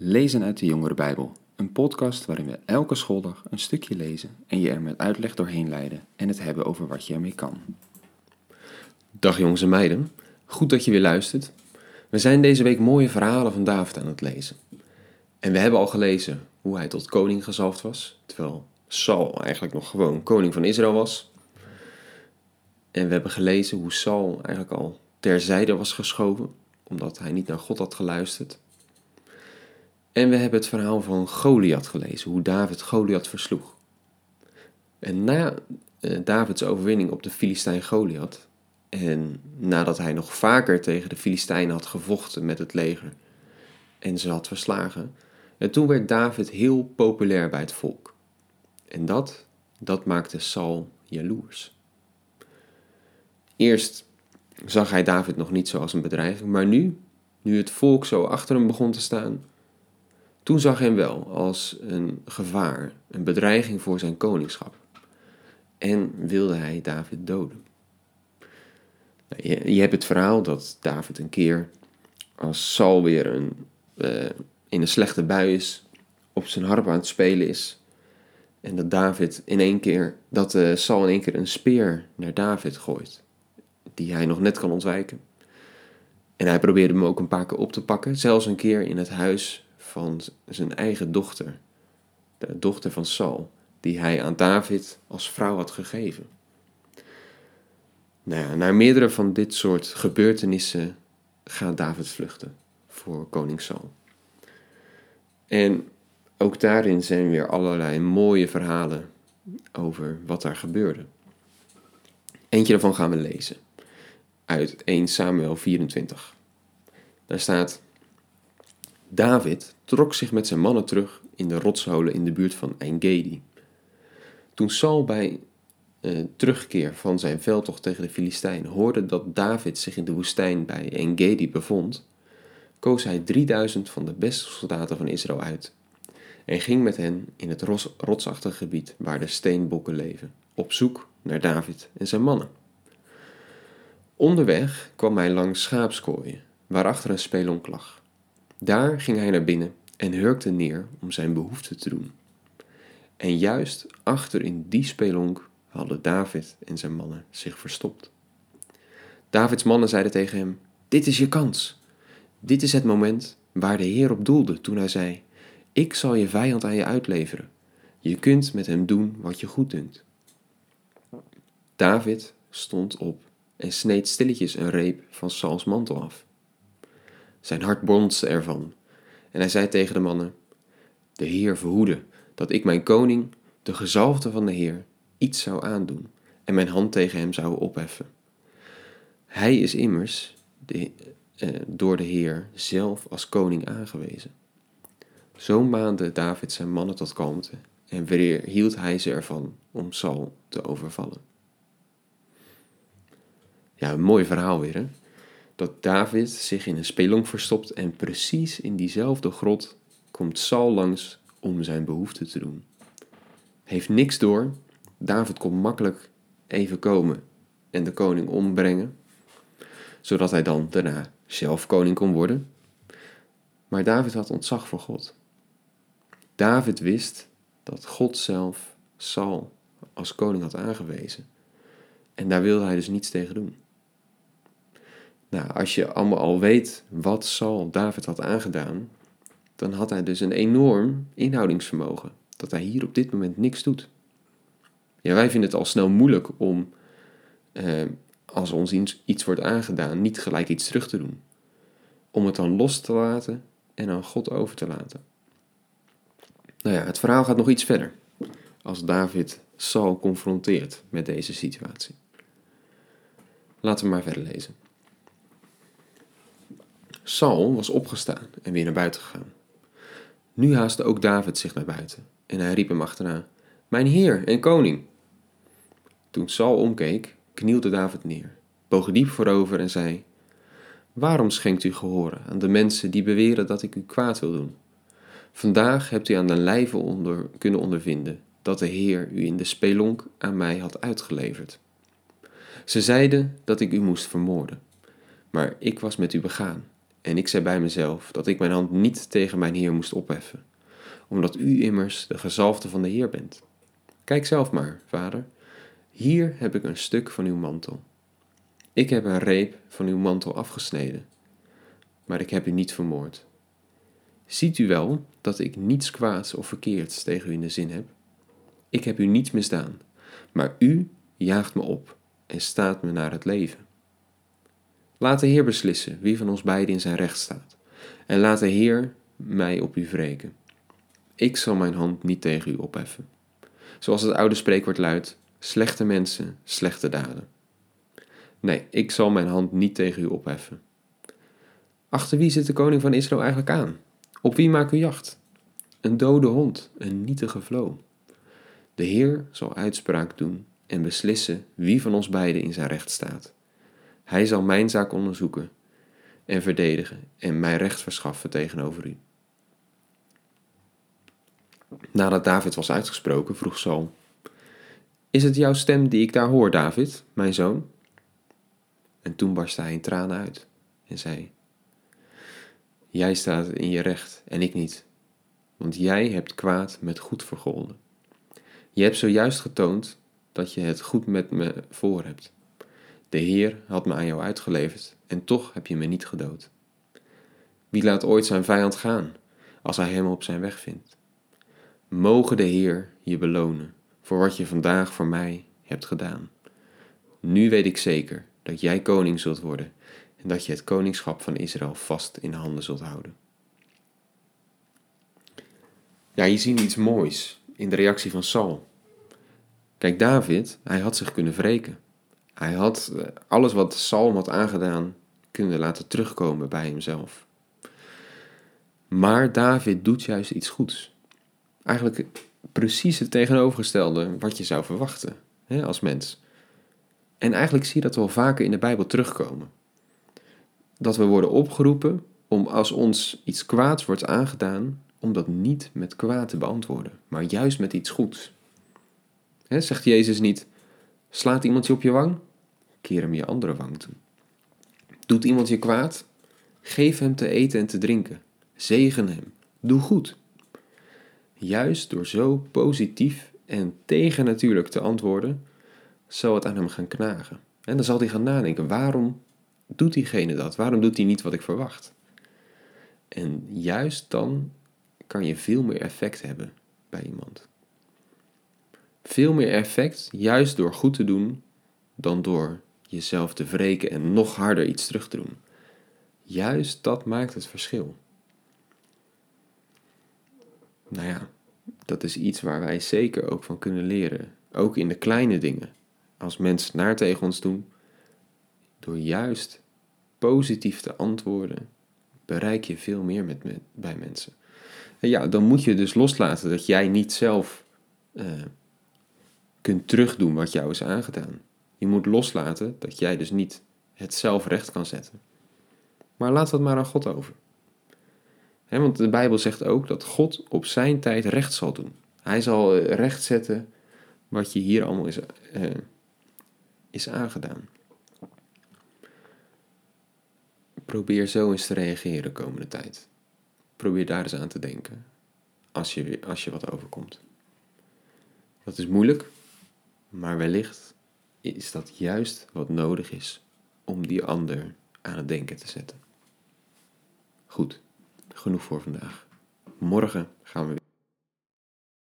Lezen uit de Jongere Bijbel, een podcast waarin we elke schooldag een stukje lezen en je er met uitleg doorheen leiden en het hebben over wat je ermee kan. Dag jongens en meiden, goed dat je weer luistert. We zijn deze week mooie verhalen van David aan het lezen. En we hebben al gelezen hoe hij tot koning gezalfd was, terwijl Saul eigenlijk nog gewoon koning van Israël was. En we hebben gelezen hoe Saul eigenlijk al terzijde was geschoven, omdat hij niet naar God had geluisterd. En we hebben het verhaal van Goliath gelezen, hoe David Goliath versloeg. En na uh, Davids overwinning op de Filistijn Goliath, en nadat hij nog vaker tegen de Filistijnen had gevochten met het leger en ze had verslagen, en toen werd David heel populair bij het volk. En dat, dat maakte Saul jaloers. Eerst zag hij David nog niet zo als een bedreiging, maar nu, nu het volk zo achter hem begon te staan, toen zag hij hem wel als een gevaar, een bedreiging voor zijn koningschap. En wilde hij David doden. Nou, je, hebt het verhaal dat David een keer, als Saul weer een, uh, in een slechte bui is, op zijn harp aan het spelen is. En dat David in één keer, dat uh, Saul in één keer een speer naar David gooit. Die hij nog net kan ontwijken. En hij probeerde hem ook een paar keer op te pakken. Zelfs een keer in het huis van zijn eigen dochter, de dochter van Saul, die hij aan David als vrouw had gegeven. Nou ja, naar meerdere van dit soort gebeurtenissen gaat David vluchten voor koning Saul. En ook daarin zijn weer allerlei mooie verhalen over wat daar gebeurde. Eentje daarvan gaan we lezen uit 1 Samuel 24. Daar staat: David trok zich met zijn mannen terug in de rotsholen in de buurt van Engedi. Toen Saul bij uh, terugkeer van zijn veldtocht tegen de Filistijnen hoorde dat David zich in de woestijn bij Engedi bevond, koos hij 3000 van de beste soldaten van Israël uit en ging met hen in het rotsachtige gebied waar de steenbokken leven, op zoek naar David en zijn mannen. Onderweg kwam hij langs schaapskooien, waarachter een spelonk lag. Daar ging hij naar binnen en hurkte neer om zijn behoefte te doen. En juist achter in die spelonk hadden David en zijn mannen zich verstopt. Davids mannen zeiden tegen hem: Dit is je kans. Dit is het moment waar de Heer op doelde toen hij zei: Ik zal je vijand aan je uitleveren. Je kunt met hem doen wat je goed dunkt. David stond op en sneed stilletjes een reep van Sauls mantel af. Zijn hart bonsde ervan. En hij zei tegen de mannen: De Heer verhoede dat ik mijn koning, de gezalfde van de Heer, iets zou aandoen en mijn hand tegen hem zou opheffen. Hij is immers de, eh, door de Heer zelf als koning aangewezen. Zo maande David zijn mannen tot kalmte en weer hield hij ze ervan om Saul te overvallen. Ja, een mooi verhaal weer, hè? Dat David zich in een spelonk verstopt en precies in diezelfde grot komt Saul langs om zijn behoefte te doen. Heeft niks door, David kon makkelijk even komen en de koning ombrengen, zodat hij dan daarna zelf koning kon worden. Maar David had ontzag voor God. David wist dat God zelf Saul als koning had aangewezen. En daar wilde hij dus niets tegen doen. Nou, als je allemaal al weet wat Saul David had aangedaan, dan had hij dus een enorm inhoudingsvermogen. Dat hij hier op dit moment niks doet. Ja, wij vinden het al snel moeilijk om, eh, als ons iets, iets wordt aangedaan, niet gelijk iets terug te doen. Om het dan los te laten en aan God over te laten. Nou ja, het verhaal gaat nog iets verder. Als David Saul confronteert met deze situatie. Laten we maar verder lezen. Saul was opgestaan en weer naar buiten gegaan. Nu haastte ook David zich naar buiten en hij riep hem achterna: Mijn heer en koning! Toen Saul omkeek, knielde David neer, boog diep voorover en zei: Waarom schenkt u gehoren aan de mensen die beweren dat ik u kwaad wil doen? Vandaag hebt u aan de lijve onder, kunnen ondervinden dat de Heer u in de spelonk aan mij had uitgeleverd. Ze zeiden dat ik u moest vermoorden, maar ik was met u begaan En ik zei bij mezelf dat ik mijn hand niet tegen mijn Heer moest opheffen, omdat u immers de gezalfde van de Heer bent. Kijk zelf maar, vader. Hier heb ik een stuk van uw mantel. Ik heb een reep van uw mantel afgesneden, maar ik heb u niet vermoord. Ziet u wel dat ik niets kwaads of verkeerds tegen u in de zin heb? Ik heb u niets misdaan, maar u jaagt me op en staat me naar het leven. Laat de Heer beslissen wie van ons beiden in zijn recht staat, en laat de Heer mij op u wreken. Ik zal mijn hand niet tegen u opheffen. Zoals het oude spreekwoord luidt: slechte mensen, slechte daden. Nee, ik zal mijn hand niet tegen u opheffen. Achter wie zit de koning van Israël eigenlijk aan? Op wie maakt u jacht? Een dode hond, een nietige vlo. De Heer zal uitspraak doen en beslissen wie van ons beiden in zijn recht staat. Hij zal mijn zaak onderzoeken en verdedigen en mij recht verschaffen tegenover u. Nadat David was uitgesproken, vroeg Saul: Is het jouw stem die ik daar hoor, David, mijn zoon? En toen barstte hij in tranen uit en zei: Jij staat in je recht en ik niet, want jij hebt kwaad met goed vergolden. Je hebt zojuist getoond dat je het goed met me voor hebt. De Heer had me aan jou uitgeleverd en toch heb je me niet gedood. Wie laat ooit zijn vijand gaan als hij hem op zijn weg vindt? Mogen de Heer je belonen voor wat je vandaag voor mij hebt gedaan. Nu weet ik zeker dat jij koning zult worden en dat je het koningschap van Israël vast in handen zult houden. Ja, je ziet iets moois in de reactie van Saul. Kijk, David, hij had zich kunnen wreken. Hij had eh, alles wat Saul had aangedaan kunnen laten terugkomen bij hemzelf. Maar David doet juist iets goeds. Eigenlijk precies het tegenovergestelde wat je zou verwachten hè, als mens. En eigenlijk zie je dat wel vaker in de Bijbel terugkomen. Dat we worden opgeroepen om als ons iets kwaads wordt aangedaan, om dat niet met kwaad te beantwoorden, maar juist met iets goeds. Zegt Jezus niet, slaat iemand je op je wang? Keer hem je andere wang toe. Doet iemand je kwaad? Geef hem te eten en te drinken. Zegen hem. Doe goed. Juist door zo positief en tegennatuurlijk te antwoorden, zal het aan hem gaan knagen. En dan zal hij gaan nadenken, waarom doet diegene dat? Waarom doet hij niet wat ik verwacht? En juist dan kan je veel meer effect hebben bij iemand. Veel meer effect juist door goed te doen dan door jezelf te wreken en nog harder iets terug te doen. Juist dat maakt het verschil. Nou ja, dat is iets waar wij zeker ook van kunnen leren. Ook in de kleine dingen. Als mensen naar tegen ons doen, door juist positief te antwoorden, bereik je veel meer met, bij mensen. En ja, dan moet je dus loslaten dat jij niet zelf uh, kunt terugdoen wat jou is aangedaan. Je moet loslaten dat jij dus niet het zelf recht kan zetten. Maar laat dat maar aan God over. want de Bijbel zegt ook dat God op zijn tijd recht zal doen. Hij zal eh, recht zetten wat je hier allemaal is, uh, is aangedaan. Probeer zo eens te reageren de komende tijd. Probeer daar eens aan te denken als je, als je wat overkomt. Dat is moeilijk, maar wellicht is dat juist wat nodig is om die ander aan het denken te zetten. Goed, genoeg voor vandaag. Morgen gaan we weer.